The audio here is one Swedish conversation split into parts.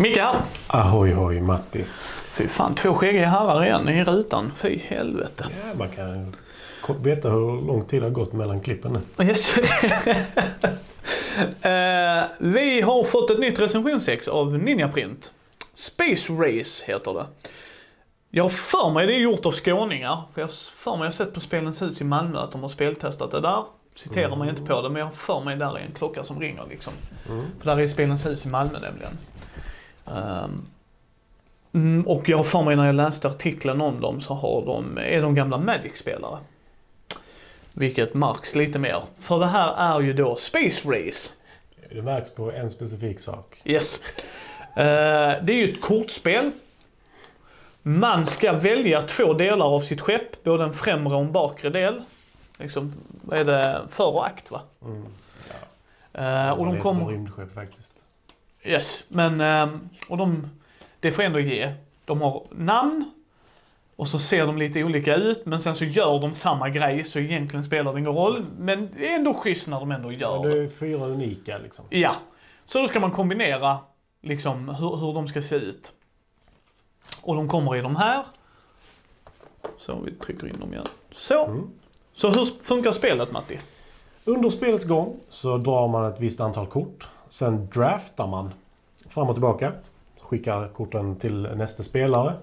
Micke här. Ahoy hoj Matti. Fy fan, två skäggiga herrar igen i rutan. Fy helvete. Ja, man kan veta hur lång tid det har gått mellan klippen nu. Yes. Eh, vi har fått ett nytt recensionsex av Ninja Print. Space Race heter det. Jag har för mig det är gjort av skåningar. För jag har för mig jag sett på Spelens hus i Malmö att de har speltestat det där. Citerar mig inte på det men jag har för mig där är en klocka som ringer liksom. För där är Spelens hus i Malmö nämligen. Mm, och jag har för mig när jag läste artikeln om dem så har de, är de gamla Magic-spelare. Vilket märks lite mer. För det här är ju då Space Race. Det märks på en specifik sak. Yes. Eh, det är ju ett kortspel. Man ska välja två delar av sitt skepp, både en främre och en bakre del. Liksom, vad är det? För och akt va? Mm. Eh, och Det de kommer... rymdskepp faktiskt. Yes, men ehm, och de, det får ändå ge. De har namn och så ser de lite olika ut men sen så gör de samma grej så egentligen spelar det ingen roll. Men det är ändå schysst när de ändå Ja, gör det det. är fyra unika liksom. Ja, så då ska man kombinera liksom hur, hur de ska se ut. Och de kommer i de här. Så vi trycker in dem igen. Så. Mm. Så hur funkar spelet Matti? Under spelets gång så drar man ett visst antal kort. Sen draftar man fram och tillbaka. Skickar korten till nästa spelare.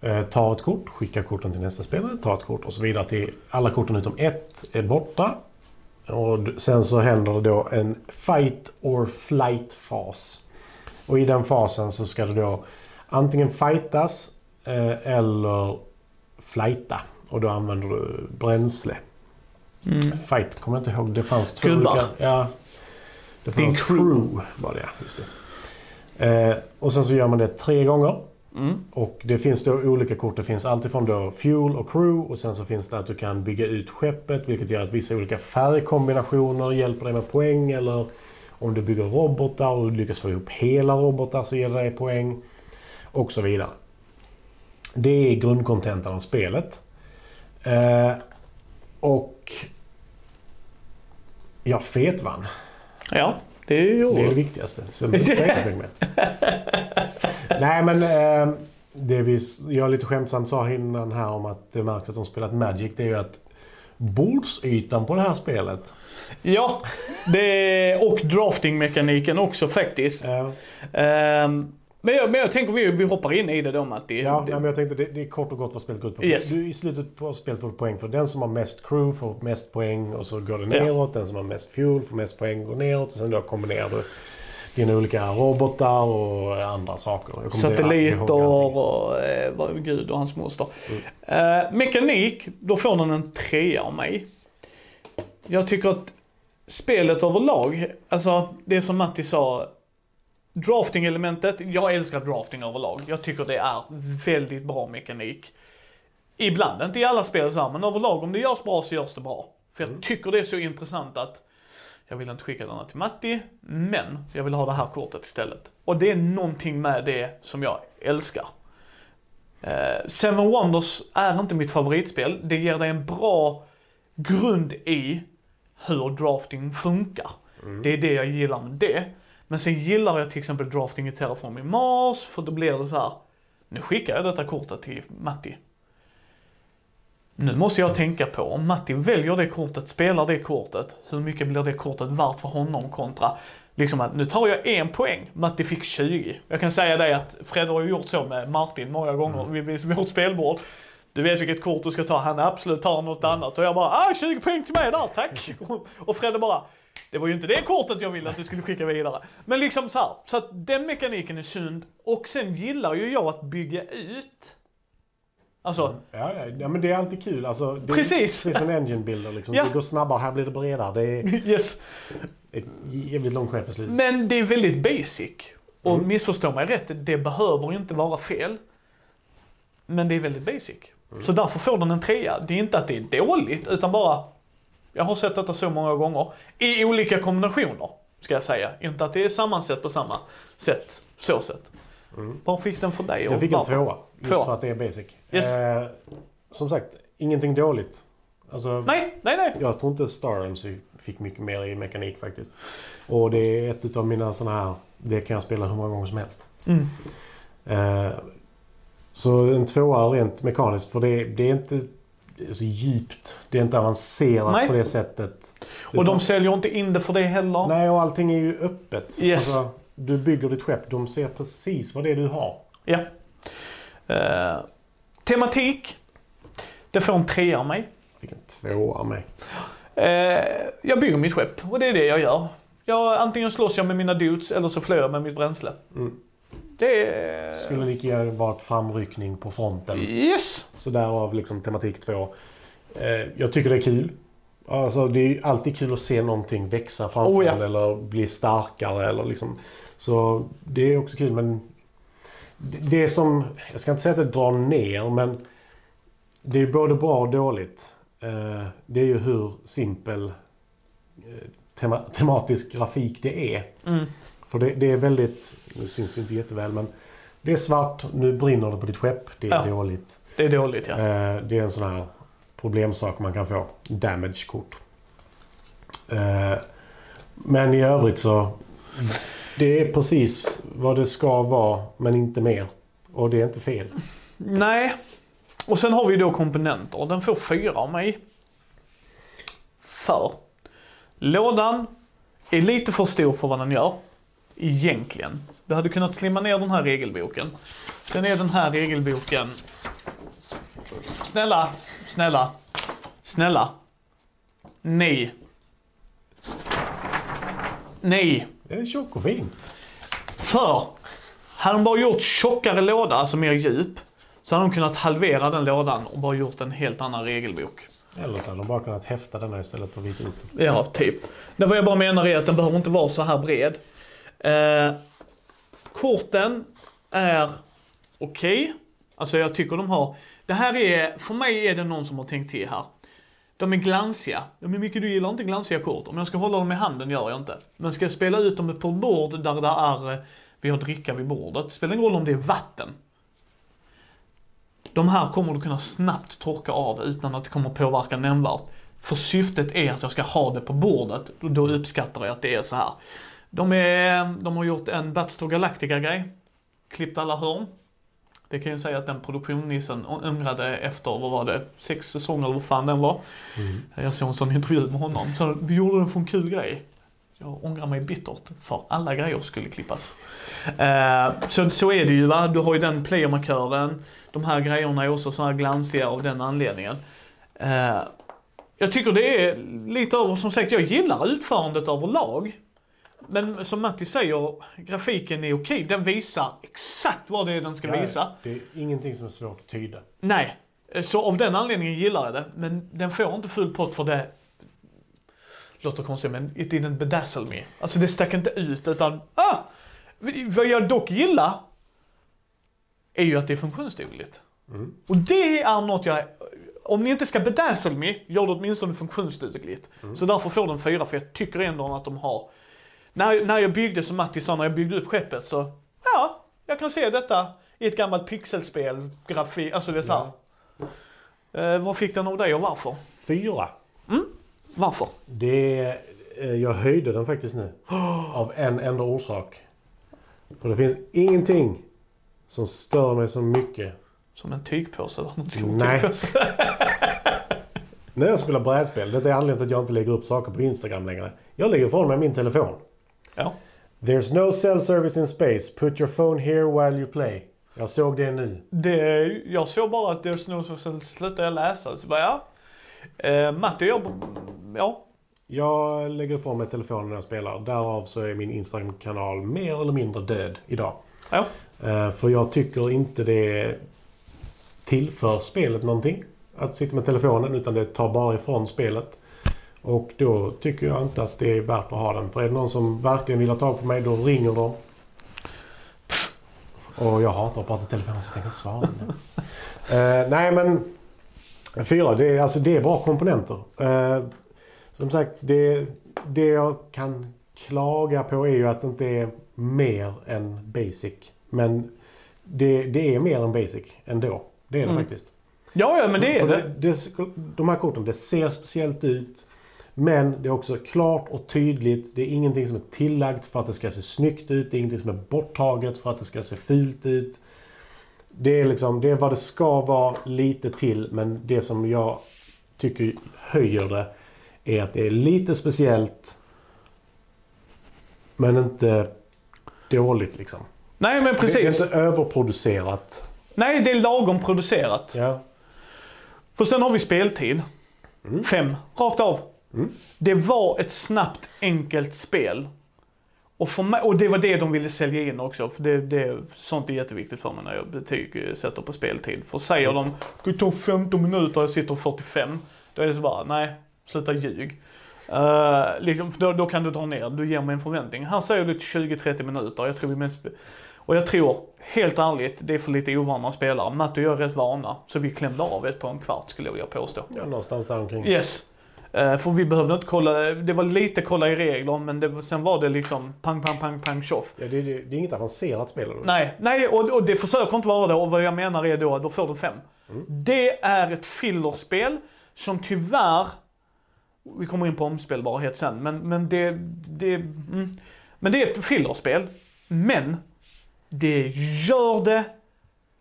Eh, tar ett kort, skickar korten till nästa spelare, tar ett kort och så vidare till alla korten utom ett är borta. Och sen så händer det då en fight or flight fas. Och i den fasen så ska det då antingen fightas eh, eller flighta. Och då använder du bränsle. Fight kommer jag inte ihåg. Det fanns två Gubbar. olika. Ja. Det Din fanns crew. crew var det, just det. Eh, och sen så gör man det tre gånger. Mm. Och det finns då olika kort. Det finns alltifrån då fuel och crew och sen så finns det att du kan bygga ut skeppet vilket gör att vissa olika färgkombinationer hjälper dig med poäng eller om du bygger robotar och du lyckas få ihop hela robotar så ger det dig poäng. Och så vidare. Det är grundkontentan av spelet. Eh, och jag fetvann. Ja, det gjorde Det är det viktigaste. Så mer. Nej men eh, det vi, jag lite skämtsamt sa innan här om att det märks att de spelat Magic. Det är ju att bordsytan på det här spelet. Ja, det, och draftingmekaniken också faktiskt. Eh, Ehm, men, jag, men jag tänker vi, vi hoppar in i det då Matti. ja, det, nej, men jag tänkte det, det är kort och gott vad spelet går ut på. Yes. Du, I slutet på spelet får du poäng för den som har mest crew får mest poäng och så går det Ja. neråt. Den som har mest fuel får mest poäng går neråt och sen då kombinerar du dina olika robotar och andra saker. Satelliter och eh, vad gud och hans moster. Eh, mekanik, då får den en trea av mig. Jag tycker att spelet överlag, alltså det som Matti sa, drafting-elementet, jag älskar drafting överlag. Jag tycker det är väldigt bra mekanik. Ibland, inte i alla spel så här, men överlag om det görs bra så görs det bra. För jag tycker det är så intressant att jag vill inte skicka denna till Matti, men jag vill ha det här kortet istället. Och det är någonting med det som jag älskar. Eh, Seven Wonders är inte mitt favoritspel. Det ger dig en bra grund i hur drafting funkar. Det är det jag gillar med det. Men sen gillar jag till exempel drafting i Terraforming Mars, för då blir det så här. Nu skickar jag detta kortet till Matti. Nu måste jag tänka på, om Matti väljer det kortet, spelar det kortet, hur mycket blir det kortet värt för honom kontra liksom att nu tar jag en poäng, Matti fick 20. Jag kan säga det att Fred har gjort så med Martin många gånger vid, vid vårt spelbord. Du vet vilket kort du ska ta, han absolut tar något annat. Och jag bara, ah 20 poäng till mig där, tack! Och Fredde bara, det var ju inte det kortet jag ville att du skulle skicka vidare. Men liksom så här, så att den mekaniken är sund. Och sen gillar ju jag att bygga ut. Alltså, Ja, ja, ja, men det är alltid kul. Alltså, det Precis. Är, precis som en engine builder. Liksom. Ja. Det går snabbare, här blir det bredare. Det är yes. ett jävligt långt slutet. Men det är väldigt basic. Och Mm. missförstå mig rätt, det behöver ju inte vara fel. Men det är väldigt basic. Mm. Så därför får den en trea. Det är inte att det är dåligt, utan bara... Jag har sett detta så många gånger. I olika kombinationer, ska jag säga. Inte att det är sammansatt på samma sätt, så sätt. Vad fick den för dig? Mm. Jag fick en tvåa. Just Tvåa. för att det är basic. Yes. Eh, som sagt, ingenting dåligt. Alltså, Nej, nej, nej. Jag tror inte Star Realms fick mycket mer i mekanik faktiskt. Och det är ett utav mina sådana här... Det kan jag spela hur många gånger som helst. Mm. Eh, så en tvåa rent mekaniskt, för det, det är inte så djupt. Det är inte avancerat Nej. på det sättet. Och de säljer inte in det för det heller. Nej, och allting är ju öppet. Yes. Alltså, du bygger ditt skepp, de ser precis vad det är du har. Ja. Eh, tematik. Det får en trea av mig. Vilken tvåa av mig. Eh, jag bygger mitt skepp och det är det jag gör. Jag, antingen slåss jag med mina dudes eller så flyr jag med mitt bränsle. Mm. Det. Skulle lika gärna varit framryckning på fronten. Yes! Så därav liksom tematik 2. Eh, jag tycker det är kul. Alltså det är ju alltid kul att se någonting växa framför Oh, ja. en eller bli starkare eller liksom. Så det är också kul men det som, jag ska inte säga att det drar ner men det är både bra och dåligt. Eh, det är ju hur simpel eh, tema, tematisk grafik det är. Mm. För det, det är väldigt, nu syns det inte jätteväl men det är svart, nu brinner det på ditt skepp, det är Ja. dåligt. Det är dåligt ja. Eh, det är en sån här problemsak man kan få. Damage-kort. Eh, men i övrigt så... Det är precis vad det ska vara, men inte mer. Och det är inte fel. Nej. Och sen har vi då komponenter. Den får fyra av mig. För. Lådan är lite för stor för vad den gör. Egentligen. Du hade kunnat slimma ner den här regelboken. Sen är den här regelboken... Snälla, snälla, snälla. Nej. Nej. Den är tjock och fin. För hade de bara gjort tjockare låda, alltså mer djup, så hade de kunnat halvera den lådan och bara gjort en helt annan regelbok. Eller så hade de bara kunnat häfta denna istället för att vita ut den. Ja, typ. Det vad jag bara menar är att den behöver inte vara så här bred. Eh, korten är okej. Alltså jag tycker de har, det här är, för mig är det någon som har tänkt till här. De är glansiga. Men är mycket, du gillar inte glansiga kort. Om jag ska hålla dem i handen gör jag inte. Men ska jag spela ut dem på ett bord där det är, eh, vi har dricka vid bordet. Spelar ingen roll om det är vatten. De här kommer du kunna snabbt torka av utan att det kommer påverka nämnvärt. För syftet är att jag ska ha det på bordet. Och Då uppskattar jag att det är så här. De, är, de har gjort en Battlestar Galactica-grej. Klippt alla hörn. Det kan jag säga att den produktionsnissen ångrade efter, vad var det, sex säsonger eller vad fan den var. Jag såg en sån intervju med honom. Så vi gjorde den för en kul grej. Jag ångrar mig bittert, för alla grejer skulle klippas. Eh, så, så är det ju va, du har ju den playermarkören. De här grejerna är också så här glansiga av den anledningen. Eh, jag tycker det är lite över, som sagt jag gillar utförandet överlag. Men som Matti säger, grafiken är okej. Den visar exakt vad det är den ska Ja, visa. Det är ingenting som är svårt att tyda. Nej, så av den anledningen gillar jag det. Men den får inte full pott för det låter konstigt men it didn't bedazzle me. Alltså det stack inte ut utan, ah! Vad jag dock gillar är ju att det är funktionsdugligt. Mm. Och det är något jag, om ni inte ska bedazzle me, gör det åtminstone funktionsdugligt. Så därför får den fyra för jag tycker ändå att de har, när, när jag byggde som Matti sa, när jag byggde upp skeppet så, ja, jag kan se detta i ett gammalt pixelspel, grafik, alltså det är så här. Eh, vad fick den av dig och varför? Fyra. Varför? Det, eh, jag höjde den faktiskt nu. Av en enda orsak. För det finns ingenting som stör mig så mycket Som en tygpåse eller något Nej. när jag spelar brädspel. Det är anledningen till att jag inte lägger upp saker på Instagram längre. Jag lägger ifrån mig min telefon. Ja. There's no cell service in space. Put your phone here while you play. Jag såg det nu. Det, jag såg bara att There's no sen slutade jag läsa. Så bara ja. Eh, Matti jag, ja. Jag lägger ifrån mig telefonen när jag spelar. Därav så är min Instagram-kanal mer eller mindre död idag. Ja. Eh, För jag tycker inte det tillför spelet någonting. Att sitta med telefonen utan det tar bara ifrån spelet. Och då tycker jag inte att det är värt att ha den. För är det någon som verkligen vill ha tag på mig då ringer de. Och jag hatar att prata i telefon så jag tänker inte svara. nu. Eh, nej men Fyra, det är, alltså, det är bra komponenter. Eh, som sagt, det, det jag kan klaga på är ju att det inte är mer än basic. Men det, det är mer än basic ändå. Det är det Mm. faktiskt. Ja, ja men det är det. det, De här korten, det ser speciellt ut. Men det är också klart och tydligt. Det är ingenting som är tillagt för att det ska se snyggt ut. Det är ingenting som är borttaget för att det ska se fult ut. Det är liksom, det är vad det ska vara lite till. Men det som jag tycker höjer det är att det är lite speciellt. Men inte dåligt liksom. Nej men Det precis. är inte överproducerat. Nej, det är lagom producerat. Ja. För sen har vi speltid. Fem, rakt av. Mm. Det var ett snabbt, enkelt spel. Och, för mig, och det var det de ville sälja in också. För det, det, sånt är jätteviktigt för mig när jag betyg eh, sätter på speltid. För säger de, det tar 15 minuter och jag sitter 45. Då är det så bara, nej, sluta ljug. Uh, liksom, då, då kan du dra ner, du ger mig en förväntning. Här säger du till 20-30 minuter. Jag tror vi mest, och jag tror, helt ärligt, det är för lite ovana spelare. Matte och jag är rätt vana. Så vi klämde av ett på en kvart skulle jag vilja påstå. ja, någonstans där omkring. Yes. Eh, för vi behövde inte kolla, det var lite kolla i regler men det, sen var det liksom pang, pang, pang, pang, tjoff. Ja, det, det, det är inget avancerat spel. Eller? Nej, nej och, och det försöker inte vara det och vad jag menar är då, då får du fem. Det är ett fillerspel som tyvärr, vi kommer in på omspelbarhet sen, men, men det, det, mm, men det är ett fillerspel. Men det gör det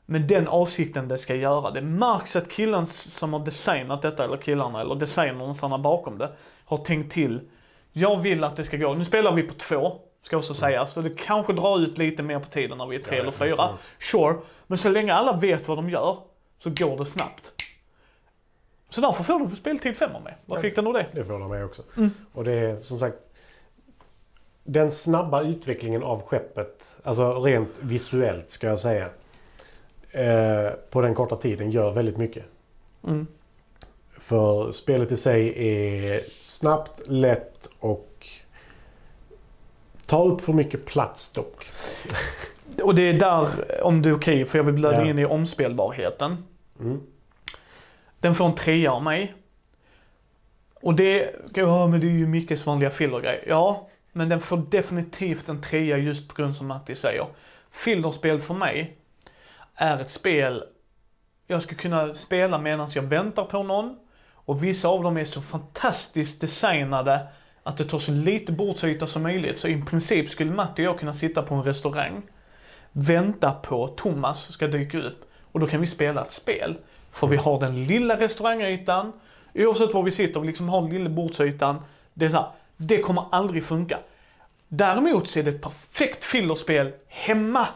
med den avsikten det ska göra. Det märks att killen som har designat detta, eller killarna, eller designerna bakom det, har tänkt till. Jag vill att det ska gå, nu spelar vi på två, ska också sägas, så det kanske drar ut lite mer på tiden när vi är tre Ja, eller fyra. Sure, men så länge alla vet vad de gör, så går det snabbt. Så därför får du speltid fem av mig. Vad Ja. fick den av det? Det får de med också. Mm. Och det är som sagt den snabba utvecklingen av skeppet, alltså rent visuellt ska jag säga, eh, på den korta tiden gör väldigt mycket. Mm. För spelet i sig är snabbt, lätt och tar upp för mycket plats dock. Och det är där, om du är okej, för jag vill blöda Ja. in i omspelbarheten. Mm. Den får en trea av mig. Och det, ja men det är ju Mickes vanliga fillergrej. Ja, men den får definitivt en trea just på grund som Matti säger. Fillerspel för mig är ett spel jag ska kunna spela medan jag väntar på någon. Och vissa av dem är så fantastiskt designade att det tar så lite bordsyta som möjligt. Så i princip skulle Matti och jag kunna sitta på en restaurang, vänta på Thomas ska dyka upp och då kan vi spela ett spel. För vi har den lilla restaurangytan, oavsett var vi sitter, vi liksom har den lilla bordsytan. Det är så här, det kommer aldrig funka. Däremot så är det ett perfekt fillerspel hemma.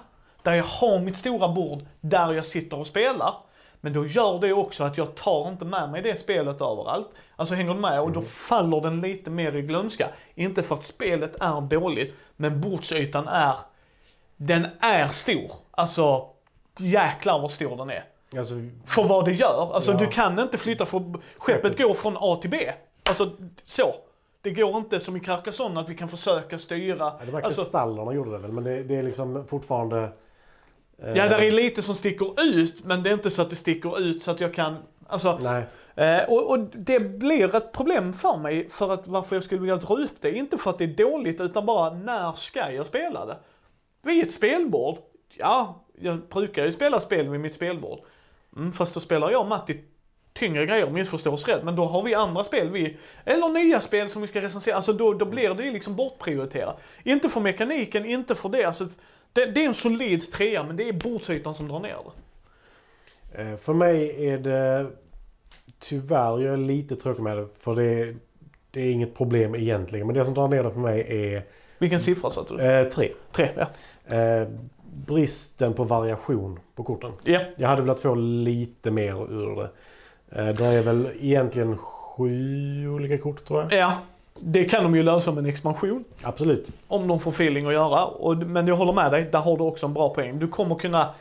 Där jag har mitt stora bord, där jag sitter och spelar. Men då gör det också att jag tar inte med mig det spelet överallt. Alltså hänger du med? Och då faller den lite mer i glömska. Inte för att spelet är dåligt, men bordsytan är, den är stor. Alltså, jäklar vad stor den är. Alltså, För vad det gör. Alltså Ja. du kan inte flytta, för skeppet går från A till B. Alltså så. Det går inte som i Carcassonne att vi kan försöka styra. ja, det var Alltså, kristallerna gjorde det väl, men det, det är liksom fortfarande... eh, ja, där är lite som sticker ut, men det är inte så att det sticker ut så att jag kan, alltså. Nej, Eh, och, och det blir ett problem för mig för att varför jag skulle vilja dra upp det. Inte för att det är dåligt utan bara när ska jag spela det? Vid ett spelbord? Ja, jag brukar ju spela spel vid mitt spelbord. Mm, fast då spelar jag och Matti tyngre grejer, missförstås rätt. Men då har vi andra spel, vi, eller nya spel som vi ska recensera. Alltså då, då blir det ju liksom bortprioriterat. Inte för mekaniken, inte för det. Alltså, det, det är en solid trea, men det är bordsytan som drar ner det. Eh, För mig är det tyvärr, jag är lite tråkig med det för det, det är inget problem egentligen. Men det som drar ner det för mig är Vilken siffra satte du? eh, tre. Tre, ja. Eh, bristen på variation på korten. Ja, Jag hade velat få lite mer ur det. Eh, det är väl egentligen sju olika kort tror jag. Ja, det kan de ju lösa med en expansion. Absolut. Om de får feeling att göra. Och, men jag håller med dig, där har du också en bra poäng. Du kommer kunna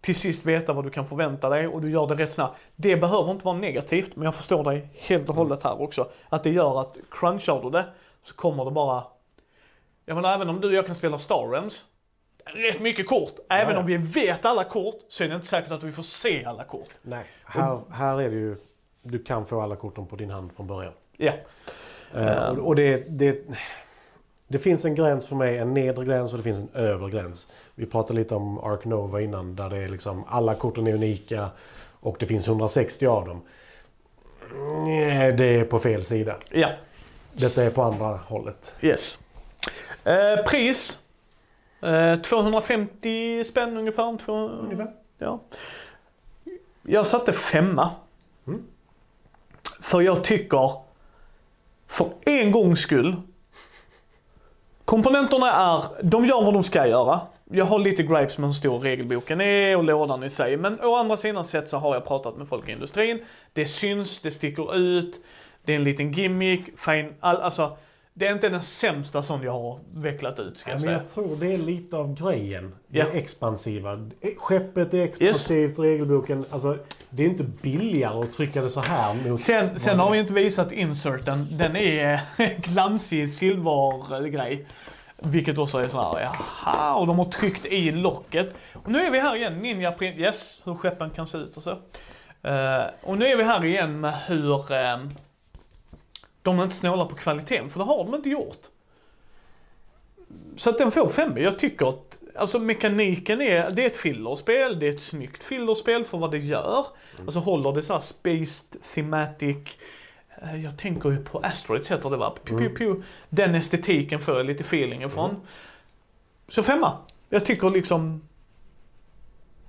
till sist veta vad du kan förvänta dig och du gör det rätt snabbt. Det behöver inte vara negativt, men jag förstår dig helt och hållet här också. Att det gör att crunchar du det så kommer det bara... Jag menar även om du och jag kan spela Star Realms, rätt mycket kort. Även Ja. om vi vet alla kort så är det inte säkert att vi får se alla kort. Nej. Här, här är det ju, du kan få alla korten på din hand från början. Ja, Eh, och och det, det, det finns en gräns för mig, en nedre gräns och det finns en övre gräns. Vi pratade lite om Ark Nova innan där det är liksom alla korten är unika och det finns 160 av dem. Nej, det är på fel sida. ja. Detta är på andra hållet. Yes. Eh, pris. Eh, 250 spänn ungefär. Två, Ungefär. Ja. Jag satte femma. Mm. För jag tycker, för en gångs skull, komponenterna är, de gör vad de ska göra. Jag har lite gripes med hur stor regelboken är och lådan i sig. Men å andra sidan sett så har jag pratat med folk i industrin. Det syns, det sticker ut, det är en liten gimmick, fine, all, alltså det är inte den sämsta som jag har vecklat ut ska Ja, jag men säga. jag tror det är lite av grejen. Det Ja. expansiva. Skeppet är expansivt, regelboken. Alltså, det är inte billigare att trycka det så här mot... Sen, sen har vi inte visat inserten. Den är glansig silvergrej. Vilket också är så här, jaha, och de har tryckt i locket. Och nu är vi här igen, Ninja Print, yes, hur skeppen kan se ut och så. Eh, och nu är vi här igen med hur eh, de inte snålar på kvaliteten, för det har de inte gjort. Så att den får fem. Jag tycker att alltså mekaniken är, det är ett fillerspel, det är ett snyggt fillerspel för vad det gör. Alltså håller det så här spaced, thematic, eh, jag tänker ju på Asteroids heter det va? Pew, pew, pew. Den estetiken får jag lite feeling ifrån. Så femma. Jag tycker liksom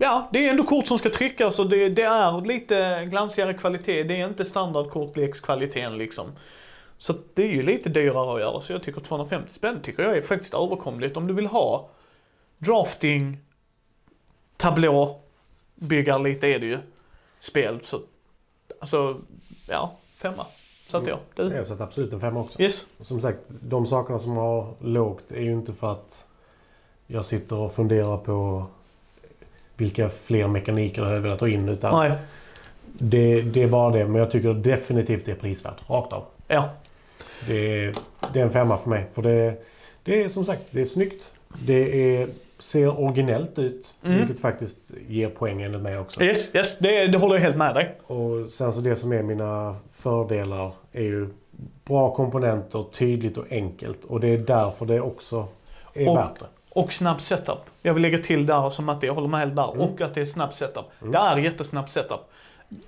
Ja, det är ändå kort som ska tryckas och det, det är lite glansigare kvalitet. Det är inte standardkortlekskvaliteten liksom. Så det är ju lite dyrare att göra så jag tycker 250 spänn tycker jag är faktiskt överkomligt om du vill ha drafting, tablå, byggar lite är det ju, spel så alltså ja, femma satte jag. Du? Jag sätter absolut en femma också. Yes. Som sagt, de sakerna som har lågt är ju inte för att jag sitter och funderar på vilka fler mekaniker jag hade velat ta in. Utan Nej. det, det är bara det. Men jag tycker definitivt det är prisvärt. Rakt av. Ja. Det är, det är en femma för mig. För det, det är som sagt, det är snyggt. Det är, ser originellt ut. Mm. Vilket faktiskt ger poäng enligt mig också. Yes, yes, det, det håller jag helt med dig. Och sen så det som är mina fördelar är ju bra komponenter, tydligt och enkelt. Och det är därför det också är Och- värt det. Och snabb setup. Jag vill lägga till där som att jag håller med helt där. Mm. Och att det är snabb setup. Det är jättesnabb setup.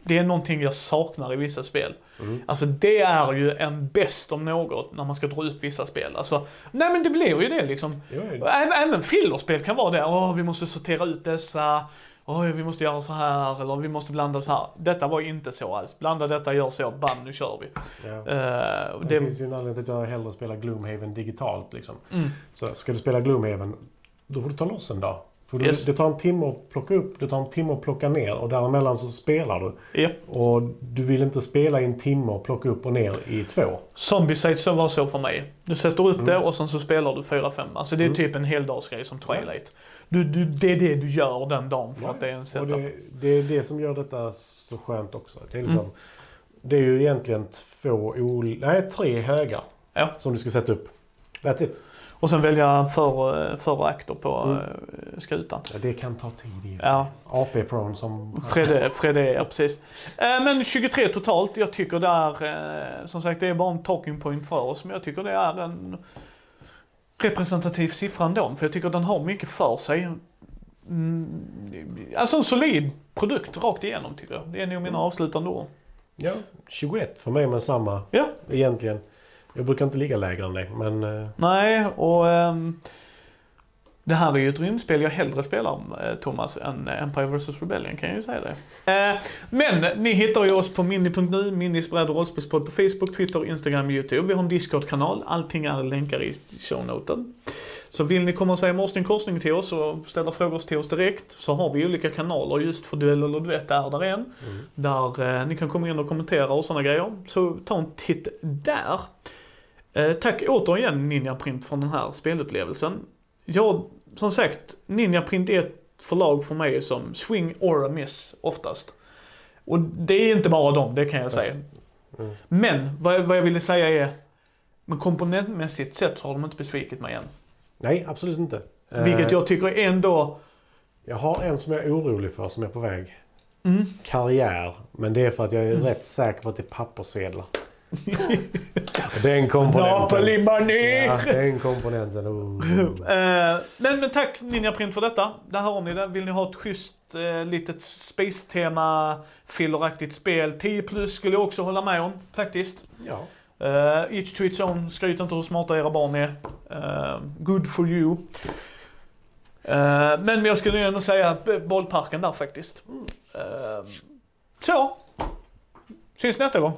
Det är någonting jag saknar i vissa spel. Mm. Alltså det är ju en bäst om något när man ska dra ut vissa spel. Alltså, nej men det blir ju det liksom. Jo, jo. Även, även fillerspel kan vara det. Åh, vi måste sortera ut dessa. Åh, vi måste göra så här. Eller vi måste blanda så här. Detta var inte så alls. Blanda detta, gör så. Bam, nu kör vi. Ja. Eh, Det, det, finns ju en anledning till att jag hellre spelar Gloomhaven digitalt. Liksom. mm, Så ska du spela Gloomhaven, då får du ta loss en dag. För du, Yes. Det tar en timme att plocka upp, det tar en timme att plocka ner och däremellan så spelar du. ja. Och du vill inte spela i en timme och plocka upp och ner i två. Zombicide så var så för mig. Du sätter ut det Mm. och sen så spelar du 4-5. Alltså det är Mm. typ en heldagsgrej som Twilight. Du, du, det är det du gör den dagen för att det är en Och setup. det, det är det som gör detta så skönt också. Det är, liksom, Mm. det är ju egentligen två, ol- nej tre högar Ja. som du ska sätta upp. That's it. Och sen välja för, för och akter på Mm. mm. skutan. Ja, det kan ta tid i för Ja. sig. AP-pron som... Fredde, Fredde, ja precis. Eh, Men 23 totalt. Jag tycker det är, eh, som sagt det är bara en talking point för oss. Men jag tycker det är en representativ siffra ändå. För jag tycker den har mycket för sig. Mm, alltså en solid produkt rakt igenom tycker jag. Det är nog mina avslutande ord. Ja, 21 för mig med samma Ja, egentligen. Jag brukar inte ligga lägre än det, men... eh, nej och ehm, det här är ju ett rymdspel jag hellre spelar eh, Thomas än Empire vs Rebellion kan jag ju säga det. Eh, men ni hittar ju oss på mini.nu, Minis bräd och rollspelspodd på Facebook, Twitter, Instagram, YouTube. Vi har en Discord-kanal. Allting är länkar i shownoten. Så vill ni komma och säga morsning korsning till oss och ställa frågor till oss direkt så har vi olika kanaler just för duell eller duett där där är en. Där eh, ni kan komma in och kommentera och sådana grejer. Så ta en titt där. Eh, tack återigen Ninja Print för den här spelupplevelsen. Jag, som sagt, Ninja Print är ett förlag för mig som swing or a miss oftast. Och det är inte bara dem, det kan jag säga. Mm. Men vad, vad jag ville säga är, men komponentmässigt sett så har de inte besvikit mig än. Nej, absolut inte. Eh, Vilket jag tycker ändå, Jag har en som jag är orolig för som är på väg. mm, Karriär. Men det är för att jag är rätt säker på att det är papperssedlar. Den komponenten. Napoli-manér! Ja, den komponenten. Oh. Eh, men, men tack Ninja Print för detta. Där har ni det. Vill ni ha ett schysst eh, litet space-tema, filleraktigt spel. 10 plus skulle jag också hålla med om faktiskt. Ja. Uh, each to its own, skryt inte hur smarta era barn är. Uh, good for you. Uh, men jag skulle ändå säga bollparken där faktiskt. Uh, så. Syns nästa gång.